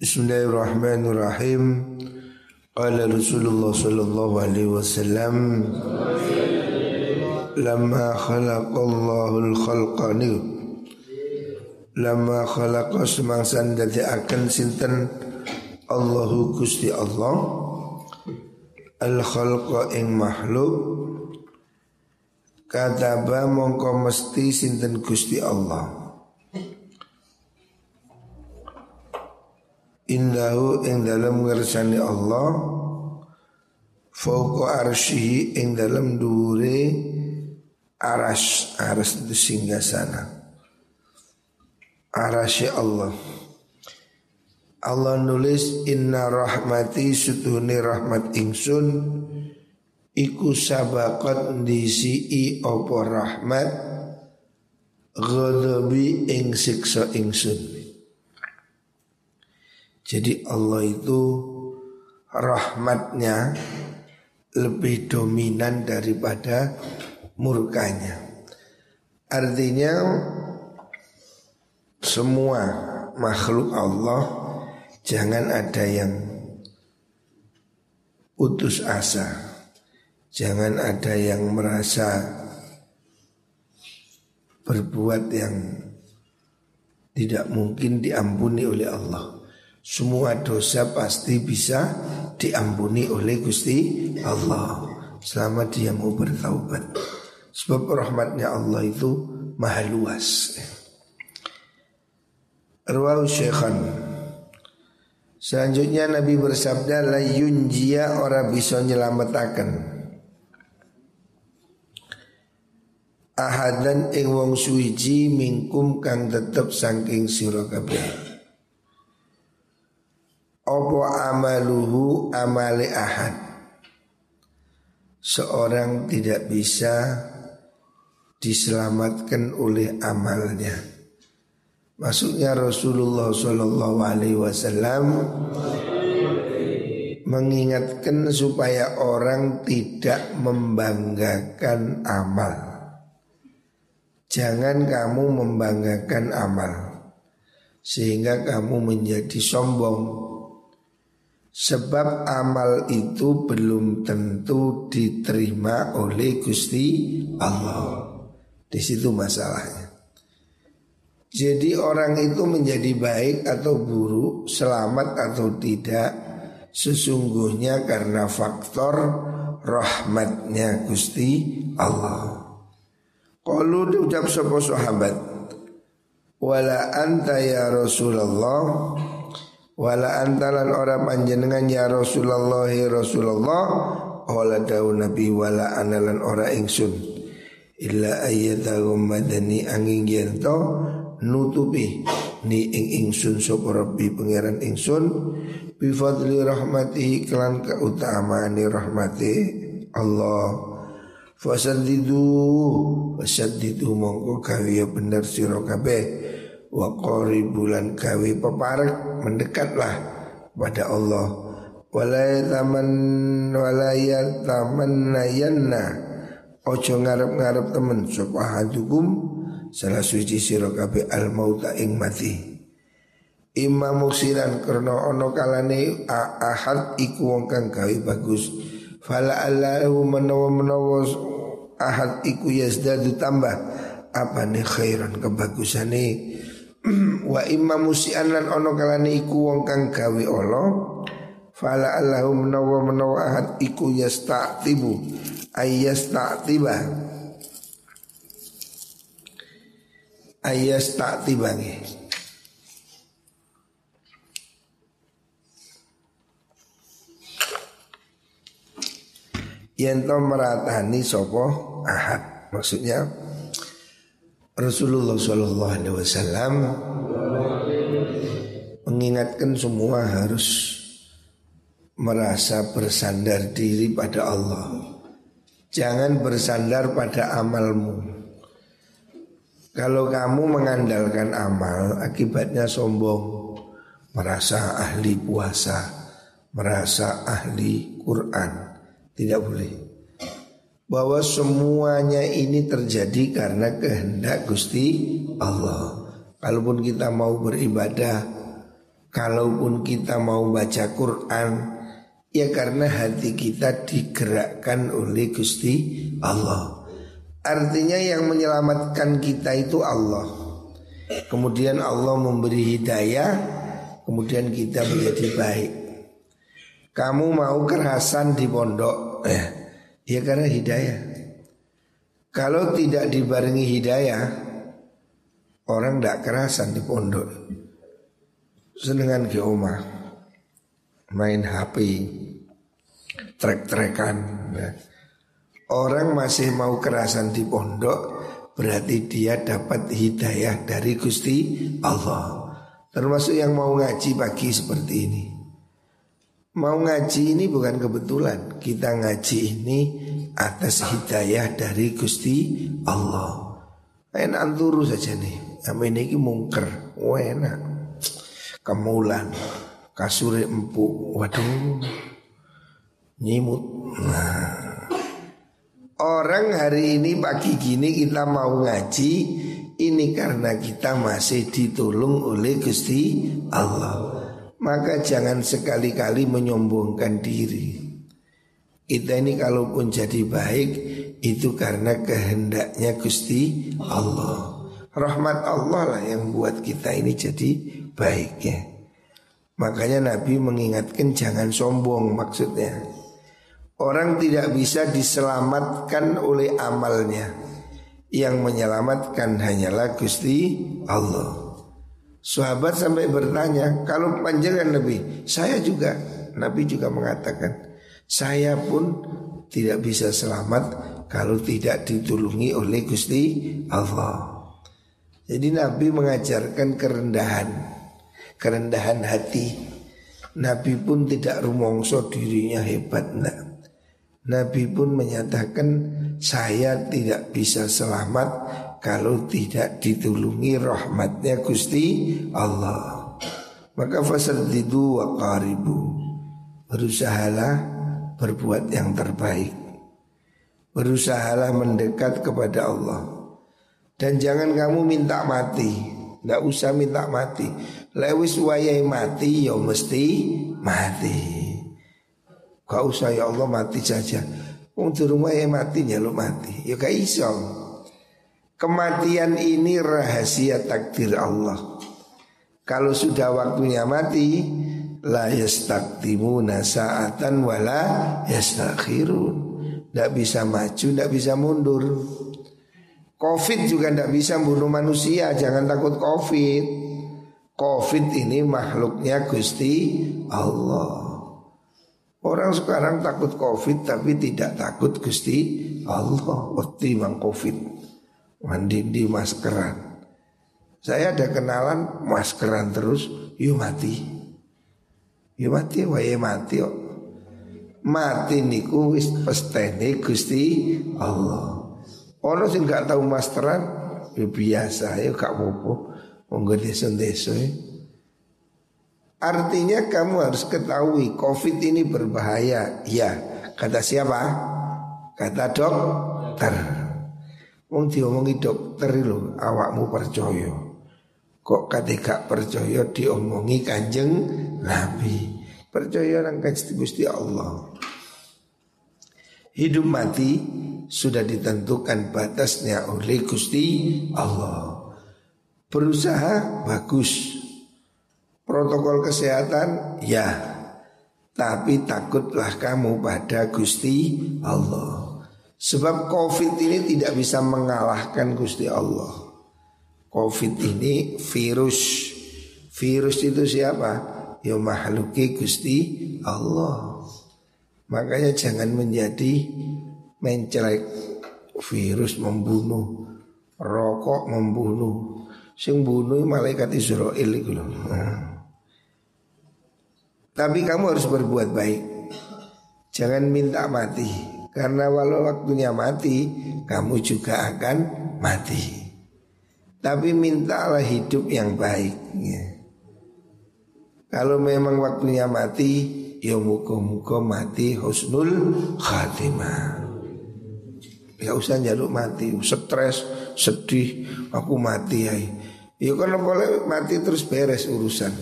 Bismillahirrahmanirrahim. Qala Rasulullah sallallahu alaihi wasallam Lama khalaqallahu al-khalqa Lama khalaqa semangsan dadi akan sinten Allahu Gusti Allah Al-khalqa ing makhluk Kataba mongko mesti sinten Gusti Allah Indahu ing dalam ngersani Allah Fauqa arsyihi ing dalam dure aras Aras itu singgah sana Arasy Allah. Allah nulis Inna rahmati sutuhni rahmat ingsun Iku sabakot disi opo rahmat Ghadabi ing siksa ingsun jadi Allah itu rahmatnya lebih dominan daripada murkanya. Artinya semua makhluk Allah jangan ada yang putus asa. Jangan ada yang merasa berbuat yang tidak mungkin diampuni oleh Allah. Semua dosa pasti bisa diampuni oleh Gusti Allah selama dia mau bertaubat. Sebab rahmatnya Allah itu maha luas. Ruwahu Syekhan Selanjutnya Nabi bersabda La yunjia ora bisa nyelametaken Ahadan ing wong suwiji mingkum kang tetep saking sira kabeh Opo amaluhu amali ahad? Seorang tidak bisa diselamatkan oleh amalnya. Maksudnya Rasulullah Wasallam mengingatkan supaya orang tidak membanggakan amal. Jangan kamu membanggakan amal sehingga kamu menjadi sombong Sebab amal itu belum tentu diterima oleh Gusti Allah. Di situ masalahnya. Jadi orang itu menjadi baik atau buruk, selamat atau tidak, sesungguhnya karena faktor rahmatnya Gusti Allah. Kalau diucap sebuah sahabat, wala anta ya Rasulullah Wala antalan ora panjenengan ya Rasulullah Rasulullah Wala daun Nabi wala analan ora ingsun. Illa ayyadahum madani angin yento Nutupi ni ing ingsun sopo Rabbi pangeran ingsun. Bifadli rahmatihi kelan keutamaan rahmati Allah. Fasadidu Fasadidu mongko kawiya bener siro kabeh wa bulan kawi peparek mendekatlah pada Allah. Walaya taman walaya taman nayanna ojo ngarep-ngarep temen sapa hadukum salah suci sira kabeh al mauta ing mati. Imam musiran karena ono kalane ahad iku wong kang gawe bagus. Fala allahu menawa menawa ahad iku yazdadu tambah. Apa nih khairan kebagusane wa imma musian lan ono kalane iku wong kang gawe Allah fala allahu menawa menawa ahad iku yasta'tibu ayyasta'tiba ayyasta'tiba yen to meratani sapa? Ahad maksudnya Rasulullah Shallallahu Alaihi Wasallam mengingatkan semua harus merasa bersandar diri pada Allah. Jangan bersandar pada amalmu. Kalau kamu mengandalkan amal, akibatnya sombong, merasa ahli puasa, merasa ahli Quran, tidak boleh bahwa semuanya ini terjadi karena kehendak Gusti Allah. Kalaupun kita mau beribadah Kalaupun kita mau baca Quran Ya karena hati kita digerakkan oleh Gusti Allah. Artinya yang menyelamatkan kita itu Allah. Kemudian Allah memberi hidayah Kemudian kita menjadi baik. Kamu mau kerasan di pondok? Eh, Ya karena hidayah. Kalau tidak dibarengi hidayah Orang tidak kerasan di pondok. Senengan ke rumah Main HP Trek-trekan. Ya. Orang masih mau kerasan di pondok Berarti dia dapat hidayah dari Gusti Allah. Termasuk yang mau ngaji pagi seperti ini Mau ngaji ini bukan kebetulan. Kita ngaji ini atas hidayah dari Gusti Allah. Enak turu saja nih. Yang ini mungker. Wah enak. Kemulan, kasure empuk, waduh, nyimut. Nah. Orang hari ini pagi gini kita mau ngaji Ini karena kita masih ditolong oleh Gusti Allah Maka jangan sekali-kali menyombongkan diri Kita ini kalaupun jadi baik Itu karena kehendaknya Gusti Allah Rahmat Allah lah yang buat kita ini jadi baik ya. Makanya Nabi mengingatkan jangan sombong maksudnya. Orang tidak bisa diselamatkan oleh amalnya. Yang menyelamatkan hanyalah Gusti Allah. Sahabat sampai bertanya, kalau panjangan Nabi, saya juga. Nabi juga mengatakan, saya pun tidak bisa selamat kalau tidak ditulungi oleh Gusti Allah. Jadi Nabi mengajarkan kerendahan kerendahan hati. Nabi pun tidak rumongso dirinya hebat enggak. Nabi pun menyatakan saya tidak bisa selamat kalau tidak ditulungi rahmatnya Gusti Allah. Maka fasaddidu wa qaribu. Berusahalah berbuat yang terbaik. Berusahalah mendekat kepada Allah. Dan jangan kamu minta mati. Tidak usah minta mati Lewis wayai mati ya mesti mati Gak usah ya Allah mati saja Wong durung wayai mati ya lo mati Ya gak iso Kematian ini rahasia takdir Allah Kalau sudah waktunya mati La yastaktimuna sa'atan wala yastakhirun Tidak bisa maju, tidak bisa mundur Covid juga tidak bisa bunuh manusia, jangan takut Covid. Covid ini makhluknya Gusti Allah. Orang sekarang takut Covid tapi tidak takut Gusti Allah. Waktu mang Covid, mandi di maskeran. Saya ada kenalan maskeran terus, yuk mati. Yuk mati, wae mati kok. Mati niku wis pestene Gusti Allah. Ono sing gak tahu masteran ya biasa ya gak apa-apa. Monggo desa-desa ya. Artinya kamu harus ketahui Covid ini berbahaya. Ya, kata siapa? Kata dokter. Wong diomongi dokter lho, awakmu percaya. Kok kate gak percaya diomongi Kanjeng Nabi. Percaya nang Gusti Allah. Hidup mati sudah ditentukan batasnya oleh Gusti Allah. Berusaha bagus. Protokol kesehatan ya. Tapi takutlah kamu pada Gusti Allah. Sebab Covid ini tidak bisa mengalahkan Gusti Allah. Covid ini virus. Virus itu siapa? Ya makhluki Gusti Allah. Makanya jangan menjadi mencelek virus membunuh, rokok membunuh. Sing bunuh malaikat Israel itu. Tapi kamu harus berbuat baik. Jangan minta mati. Karena walau waktunya mati, kamu juga akan mati. Tapi mintalah hidup yang baik. Ya. Kalau memang waktunya mati, ya muka-muka mati husnul khatimah. Ya usah jaluk mati, stres, sedih, aku mati ya. Ya kan boleh mati terus beres urusan.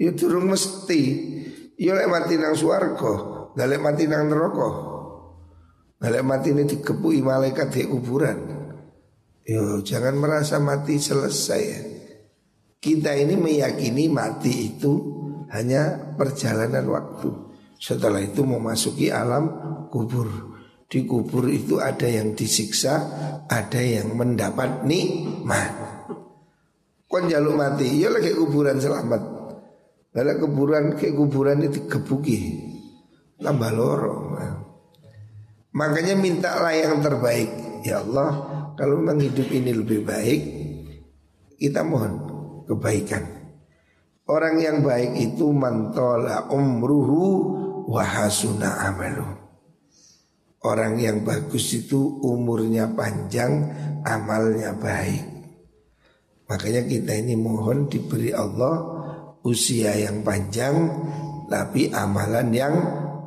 Ya durung mesti. Ya lek mati nang swarga, lek mati nang neraka. Lek mati ini dikepui malaikat di kuburan. Yo jangan merasa mati selesai. Kita ini meyakini mati itu hanya perjalanan waktu. Setelah itu memasuki alam kubur. Di kubur itu ada yang disiksa, ada yang mendapat nikmat. Kon jaluk mati, ya lagi kuburan selamat. Lalu kuburan ke kuburan itu kebuki, tambah lorong. Makanya mintalah yang terbaik. Ya Allah, kalau memang hidup ini lebih baik, kita mohon kebaikan. Orang yang baik itu mantola umruhu wahasuna amalu. Orang yang bagus itu umurnya panjang, amalnya baik. Makanya kita ini mohon diberi Allah usia yang panjang, tapi amalan yang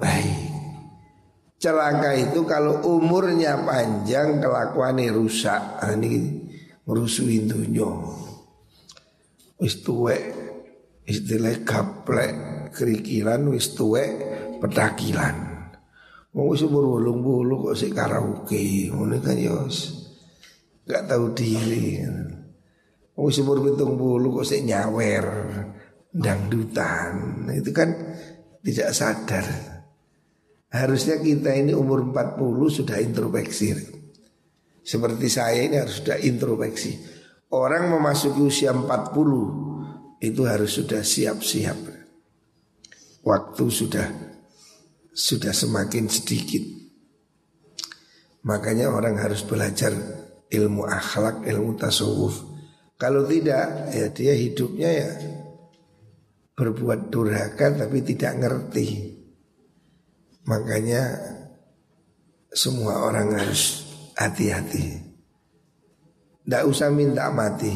baik. Celaka itu kalau umurnya panjang, kelakuannya rusak. Nah, ini ngerusuin dunia. Wis tuwek, istilah gaplek, kerikilan, wis tuwek, petakilan. Mau wis umur bulu kok sik karaoke, ngono kan ya gak tahu diri. Mau wis umur bulu kok sik nyawer, dangdutan. Itu kan tidak sadar. Harusnya kita ini umur 40 sudah introspeksi. Seperti saya ini harus sudah introspeksi. Orang memasuki usia 40 itu harus sudah siap-siap. Waktu sudah sudah semakin sedikit. Makanya orang harus belajar ilmu akhlak, ilmu tasawuf. Kalau tidak, ya dia hidupnya ya berbuat durhaka tapi tidak ngerti. Makanya semua orang harus hati-hati. Tidak usah minta mati.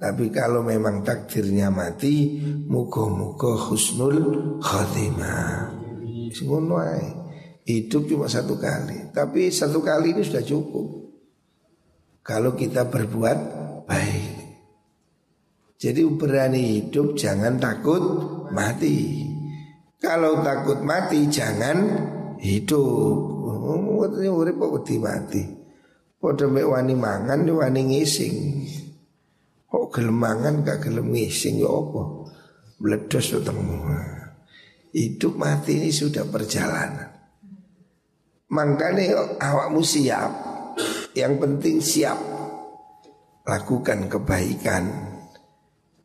Tapi kalau memang takdirnya mati, muka-muka husnul khatimah. Ngono Hidup cuma satu kali, tapi satu kali ini sudah cukup. Kalau kita berbuat baik. Jadi berani hidup jangan takut mati. Kalau takut mati jangan hidup. Ngono urip kok wedi mati. Padha mek wani mangan wani ngising. Kok gelem mangan gak gelem ngising ya apa? Meledos ketemu. Hidup mati ini sudah perjalanan Makanya awakmu siap Yang penting siap Lakukan kebaikan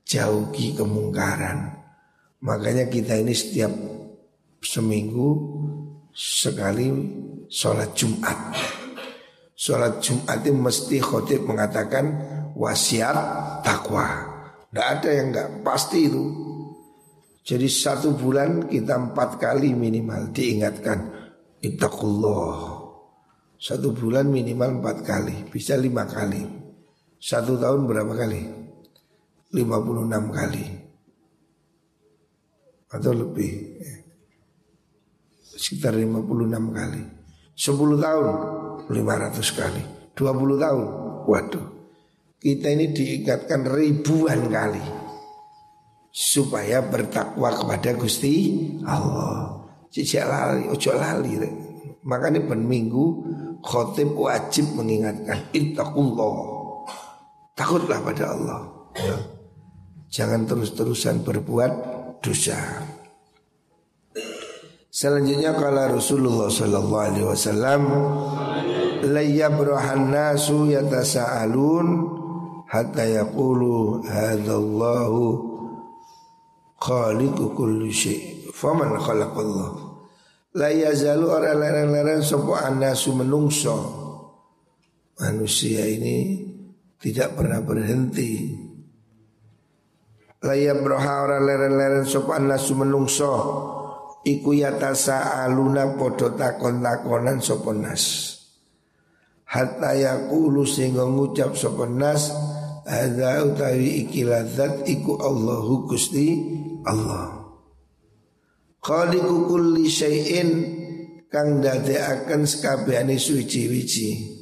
Jauhi kemungkaran Makanya kita ini setiap seminggu sekali sholat Jumat. Sholat Jumat itu mesti khotib mengatakan wasiat takwa. Tidak ada yang enggak pasti itu. Jadi satu bulan kita empat kali minimal diingatkan Ittaqullah Satu bulan minimal empat kali Bisa lima kali Satu tahun berapa kali? Lima puluh enam kali Atau lebih Sekitar lima puluh enam kali Sepuluh tahun lima ratus kali Dua puluh tahun Waduh Kita ini diingatkan ribuan kali supaya bertakwa kepada Gusti Allah. Cicak lali, ojo lali. Makanya ben minggu khotib wajib mengingatkan ittaqullah. Takutlah pada Allah. Ya. Jangan terus-terusan berbuat dosa. Selanjutnya kalau Rasulullah sallallahu alaihi wasallam la yabrahan nasu yatasaalun hatta yaqulu hadzallahu khaliqu kulli syai. Faman khalaqallah. La yazalu ora lereng-lereng sapa anasu menungso. Manusia ini tidak pernah berhenti la yabraha ora lereng-lereng sapa anasu menungso. Iku yatasa aluna podo takon-takonan sapa nas. Hatta yaqulu sehingga ngucap sapa nas Ada utawi ikilazat iku Allahu Gusti Allah. Khaliqu kulli syai'in kang dadekaken sekabehane suci-wici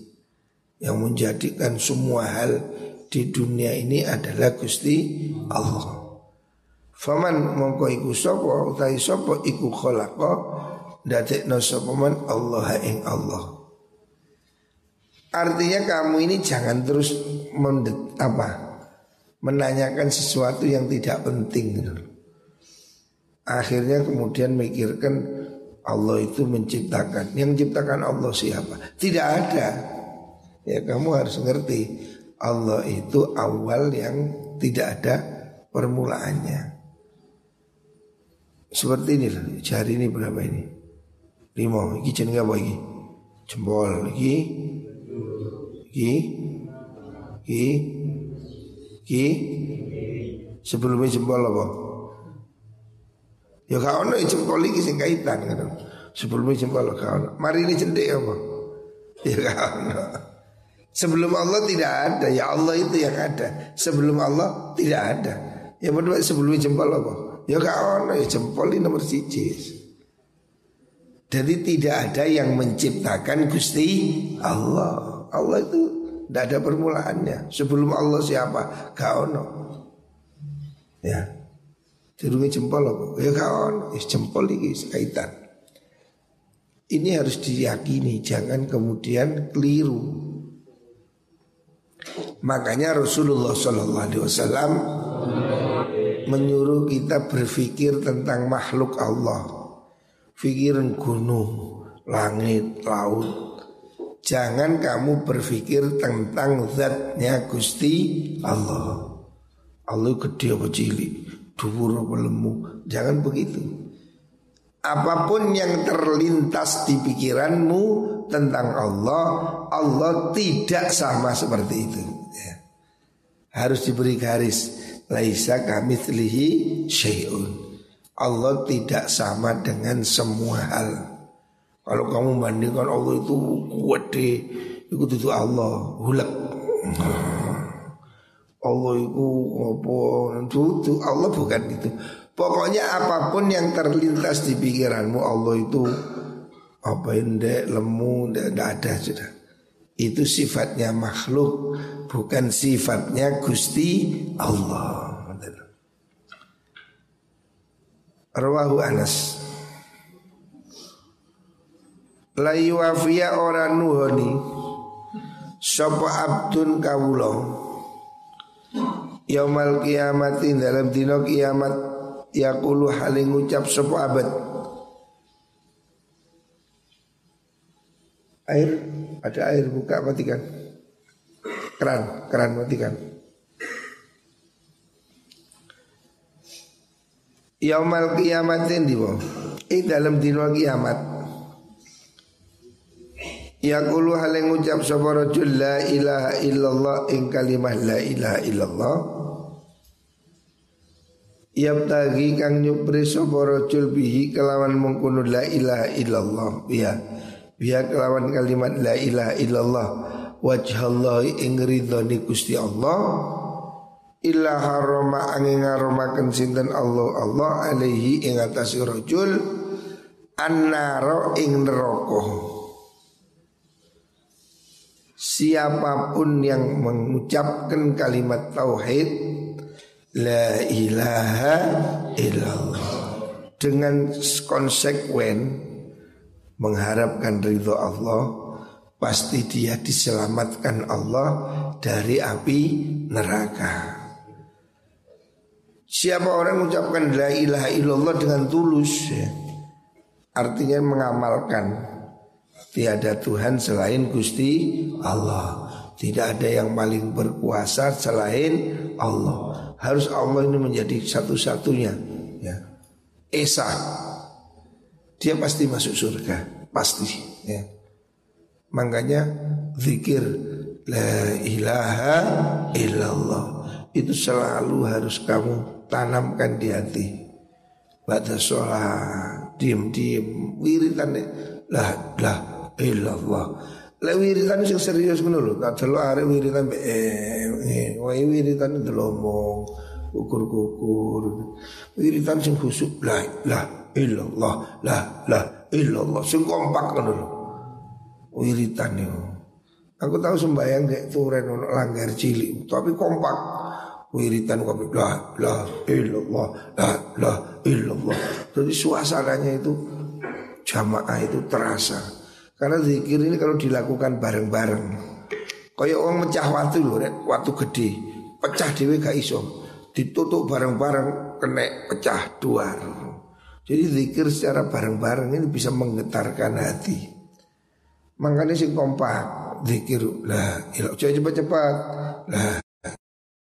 yang menjadikan semua hal di dunia ini adalah Gusti Allah. Faman mongko iku sapa utahi sapa iku khalaqa dadekno sapa man Allah ing Allah. Artinya kamu ini jangan terus mendet, apa menanyakan sesuatu yang tidak penting. Gitu. Akhirnya kemudian mikirkan Allah itu menciptakan. Yang menciptakan Allah siapa? Tidak ada. Ya kamu harus ngerti Allah itu awal yang tidak ada permulaannya. Seperti ini lah, jari ini berapa ini? Lima, ini jenenge apa ini? Jempol, ini, ini, ini, ini, sebelumnya jempol apa? Ya kau ono jempol ini sing kaitan kan. Sebelumnya jempol kau. Mari ini cendek apa? Ya kau ono. Sebelum Allah tidak ada, ya Allah itu yang ada. Sebelum Allah tidak ada. Ya berdua sebelumnya jempol apa? Ya gak ono ya jempol ini nomor siji. Jadi tidak ada yang menciptakan Gusti Allah. Allah itu tidak ada permulaannya. Sebelum Allah siapa? Gak ono. Ya. Jadi jempol apa? Ya gak ono. Ya, jempol ini kaitan. Ini harus diyakini, jangan kemudian keliru. Makanya Rasulullah Shallallahu Alaihi Wasallam menyuruh kita berpikir tentang makhluk Allah. Pikiran gunung, langit, laut. Jangan kamu berpikir tentang zatnya Gusti Allah. Allah gede apa cilik, dhuwur apa lemu. Jangan begitu. Apa pun yang terlintas di pikiranmu tentang Allah, Allah tidak sama seperti itu. Ya. Harus diberi garis. Laisa kami telihi syai'un. Allah tidak sama dengan semua hal. Kalau kamu bandingkan Allah itu kuat deh Itu itu Allah Hulak. Allah itu apa? Itu Allah bukan itu Pokoknya apa pun yang terlintas di pikiranmu Allah itu apa ini lemu tidak ada sudah itu sifatnya makhluk bukan sifatnya Gusti Allah. Rawahu Anas. La yuwafiya ora nuhoni sapa abdun kawula Yaumal kiamat dalam dino kiamat Yakulu haling ucap sapa abad Air ada air buka matikan. Keran, keran matikan. Yaumal kiamatin di bawah. Eh dalam dino kiamat. Yaqulu hal yang ucap sapa rajul la ilaha illallah ing kalimah la ilaha illallah. Yabtagi kang nyupri sapa bihi kelawan mengkono la ilaha illallah. Ya biha kelawan kalimat la ilaha illallah. Wajhallahi ing ridhoni Gusti Allah. Illa harama angin ngaromaken sinten Allah Allah alaihi ing atas rajul. Annaro ing neraka. Siapa pun yang mengucapkan kalimat tauhid La ilaha illallah. Dengan konsekuen mengharapkan ridho Allah pasti dia diselamatkan Allah dari api neraka. Siapa orang mengucapkan la ilaha illallah dengan tulus ya, Artinya mengamalkan. Tiada Tuhan selain Gusti Allah Tidak ada yang paling berkuasa selain Allah Harus Allah ini menjadi satu-satunya ya. Esa dia pasti masuk surga, pasti ya. Makanya zikir la ilaha illallah itu selalu harus kamu tanamkan di hati. Baca sholat, diem-diem, wiritan lah lah illallah. Lah wiritan sing serius ngono lho, tak delok arek wiritan eh, eh wiritan delomong ukur-ukur. Wiritan sing khusuk lah lah illallah la la illallah sing kompak kan dulu wiritan itu aku tahu sembahyang kayak turen langgar cilik tapi kompak wiritan kopi la la illallah la la illallah. Jadi suasananya itu jamaah itu terasa. Karena zikir ini kalau dilakukan bareng-bareng. Kayak orang mecah waktu loh, waktu gede, pecah dewe gak iso. Ditutup bareng-bareng kena pecah dua. Jadi zikir secara bareng-bareng ini bisa menggetarkan hati. Makanya sing kompak zikir lah ilah cepat-cepat lah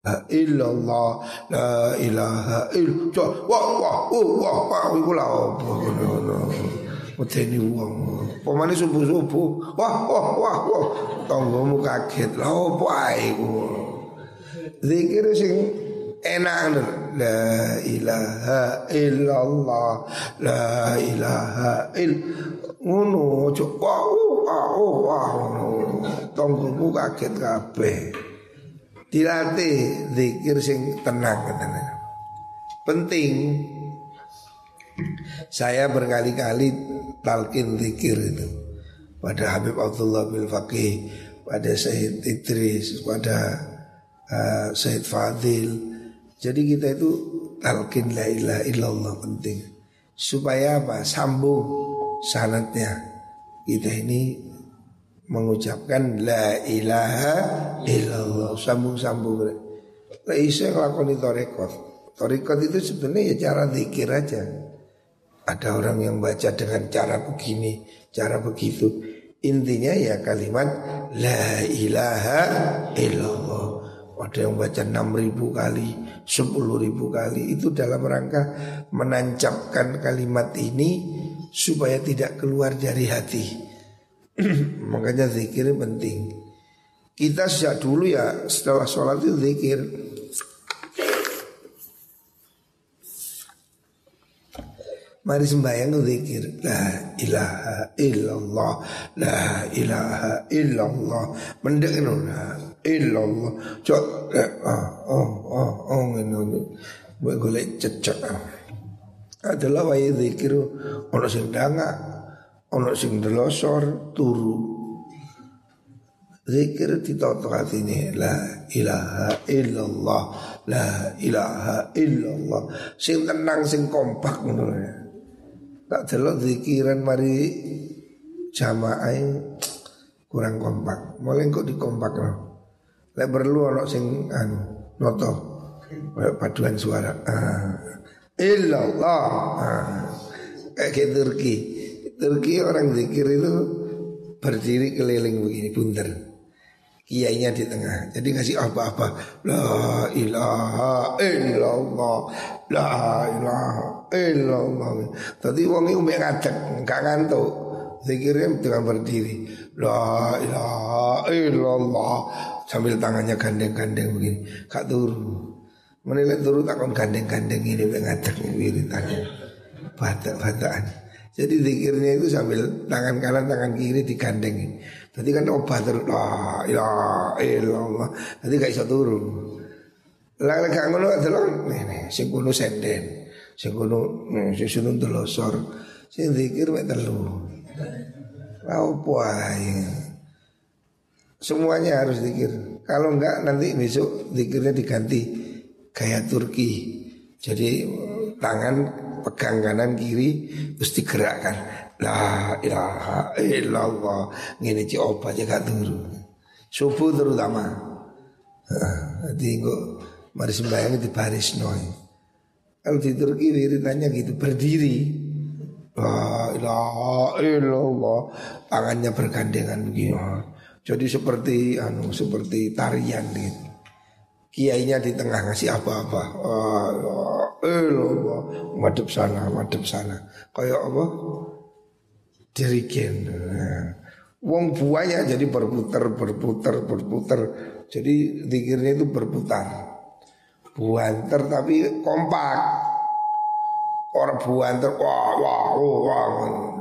La illallah la ilaha illallah wah wah wah wah wah iku la opo ngono medeni wong. Pemane subuh-subuh wah wah wah wah. Tanggomu kaget la opo ae zikir sing enak la ilaha illallah la ilaha ill ngono wah wah wah tanggomu kaget kabeh. Dilatih zikir sing tenang tenang. Penting Saya berkali-kali talqin zikir itu Pada Habib Abdullah bin Faqih Pada Syed Idris Pada uh, Syed Fadil Jadi kita itu talqin la ilaha illallah penting Supaya apa? Sambung sanatnya Kita ini mengucapkan la ilaha illallah sambung-sambung. Lah iso nglakoni torekot. Torekot itu sebenarnya ya cara zikir aja. Ada orang yang baca dengan cara begini, cara begitu. Intinya ya kalimat la ilaha illallah. Ada yang baca 6000 kali, 10.000 kali itu dalam rangka menancapkan kalimat ini supaya tidak keluar dari hati. Makanya zikir penting. Kita sejak dulu ya setelah sholat itu zikir. Mari sembahyang zikir. La ilaha illallah. La ilaha illallah. Mendek La illallah. Cok Oh oh oh oh Buat golek cecek. Adalah wae zikir Ono sing danga ono sing delosor turu. Zikir ditoto ini la ilaha illallah. La ilaha illallah. Sing tenang sing kompak ngono. ya tak delok zikiran mari jamaah kurang kompak mulai kok dikompak no lek perlu ono sing anu noto paduan suara ah. illallah ah. kayak Turki Turki orang zikir itu berdiri keliling begini bunter. Kiainya di tengah. Jadi ngasih apa-apa. La ilaha illallah. La ilaha illallah. Tadi wong itu mbek ngadeg, enggak ngantuk. Zikirnya dengan berdiri. La ilaha illallah. Sambil tangannya gandeng-gandeng begini. Kak turu. Menilai turu takon gandeng-gandeng ini mbek ngadeg wiritannya. Batak-batakan. Jadi zikirnya itu sambil tangan kanan tangan kiri digandeng. Tadi kan obat terus la ilaha illallah. Tadi gak bisa turun. Lah lek gak ngono adalah nih sing kuno senden. Sing kuno sing sunun telosor. Sing zikir mek telu. Lah opo Semuanya harus zikir. Kalau enggak nanti besok zikirnya diganti gaya Turki. Jadi tangan pegang kanan kiri terus digerakkan la ilaha illallah. Ngene ci obat ya gak turu. Subuh terutama jadi kok mari sembahyang di baris noy kalau di Turki wiritannya gitu berdiri. La ilaha illallah. Tangannya bergandengan begini. Jadi seperti anu seperti tarian gitu kiainya di tengah ngasih apa-apa. Eh loh, madep sana, madep sana. Kayak apa? Dirigen. Nah. Wong buahnya jadi berputar, berputar, berputar. Jadi dikirnya itu berputar. Buanter tapi kompak. Orang buanter wah wah wah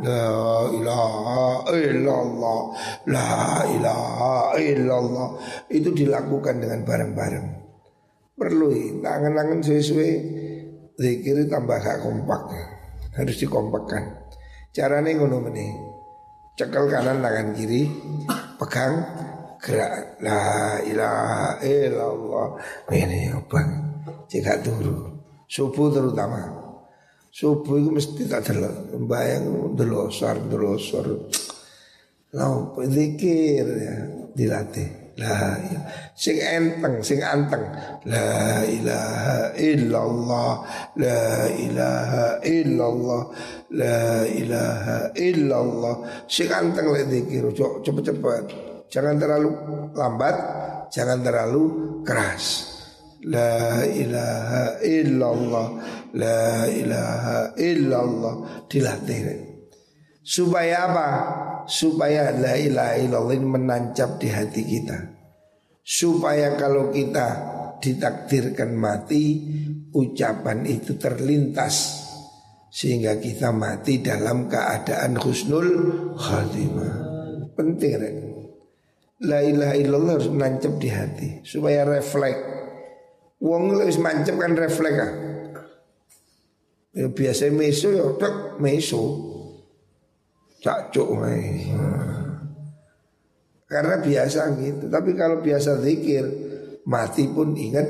la ilaha illallah la ilaha illallah. Itu dilakukan dengan bareng-bareng. Perlu tangan-tangan sesuai. Zikir tambah gak kompak. Harus dikompakkan. Caranya ngono meneh. Cekel kanan tangan kiri. Pegang. Gerak. La ilaha illallah. Ini apa jika turu. Subuh terutama subuh itu mesti tak delok. Bayang delosor delosor Lau zikir? Ya dilatih. La ilaha Sing enteng, sing anteng. La ilaha illallah La ilaha illallah La ilaha illallah. Sing anteng le zikir Cepet-cepet. Jangan terlalu lambat Jangan terlalu keras. La ilaha illallah La ilaha illallah. Dilatih. Supaya apa? Supaya la ilaha illallah ini menancap di hati kita. Supaya kalau kita ditakdirkan mati Ucapan itu terlintas. Sehingga kita mati dalam keadaan husnul khatimah. Penting rek. La ilaha illallah harus menancap di hati Supaya refleks. Wong wis mancep kan refleks ah. Ya biasa meso ya tek meso cacuk Karena biasa gitu. Tapi kalau biasa zikir mati pun ingat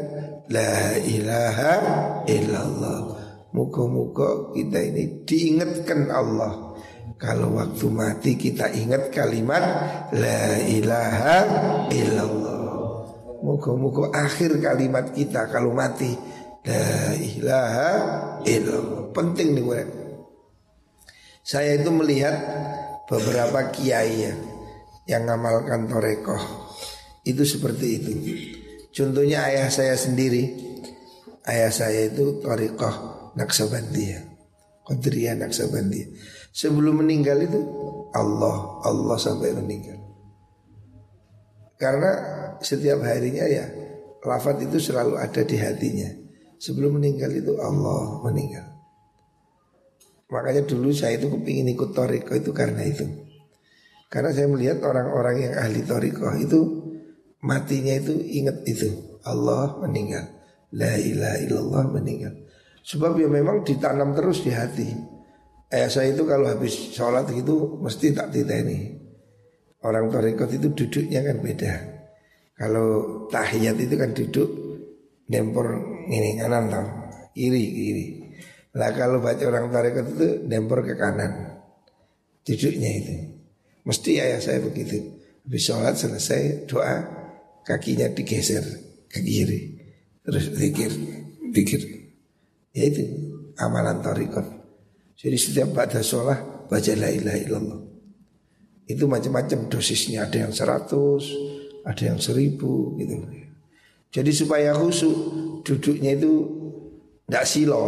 la ilaha illallah. Muka-muka kita ini diingatkan Allah. Kalau waktu mati kita ingat kalimat la ilaha illallah. Muka-muka akhir kalimat kita kalau mati la ilaha illallah. Penting nih gue. Saya itu melihat beberapa kiai ya, yang ngamalkan torekoh itu seperti itu. Contohnya ayah saya sendiri, ayah saya itu torekoh Naksabandiyah, Qadriyah Naksabandiyah. Sebelum meninggal itu Allah, Allah sampai meninggal. Karena setiap harinya ya lafat itu selalu ada di hatinya. Sebelum meninggal itu Allah meninggal. Makanya dulu saya itu kepingin ikut toriko itu karena itu. Karena saya melihat orang-orang yang ahli toriko itu matinya itu ingat itu. Allah meninggal. La ilaha illallah meninggal. Sebab ya memang ditanam terus di hati. Ayah saya itu kalau habis sholat itu mesti tak ini. Orang toriko itu duduknya kan beda. Kalau tahiyat itu kan duduk nempor ini kanan tau. Kiri kiri. Lah kalau baca orang tarekat itu dempor ke kanan. Duduknya itu. Mesti ayah saya begitu. Habis sholat selesai doa Kakinya digeser ke kiri. Terus zikir Zikir. Ya itu amalan tarekat Jadi setiap pada sholat Baca la ilaha illallah. Itu macam-macam dosisnya. Ada yang seratus Ada yang seribu gitu Jadi supaya khusyuk Duduknya itu Tidak silo.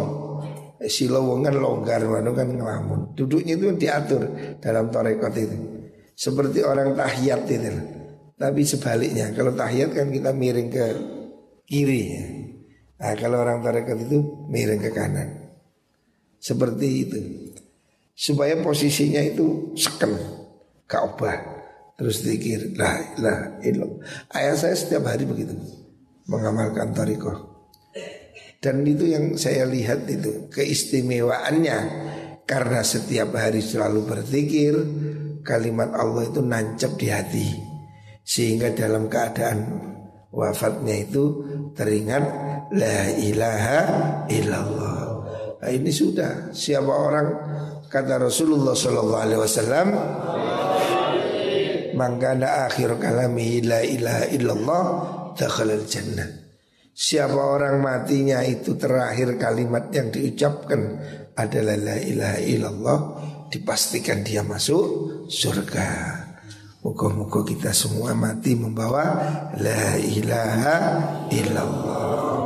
Eh, si lowongan longgar mana kan ngelamun. Duduknya itu diatur dalam torekot itu. Seperti orang tahiyat itu. Tapi sebaliknya Kalau tahiyat kan kita miring ke kiri. Nah kalau orang torekot itu miring ke kanan. Seperti itu. Supaya posisinya itu seken Kaubah Terus dikir lah lah Ayah saya setiap hari begitu Mengamalkan torikoh dan itu yang saya lihat itu keistimewaannya. Karena setiap hari selalu berzikir kalimat Allah itu nancap di hati. Sehingga dalam keadaan wafatnya itu teringat la ilaha illallah. Nah, ini sudah. Siapa orang? Kata Rasulullah sallallahu alaihi wasallam mangkana akhir kalami la ilaha illallah dakhalal jannah Siapa orang matinya itu terakhir kalimat yang diucapkan adalah la ilaha illallah dipastikan dia masuk surga. Muka-muka kita semua mati membawa la ilaha illallah.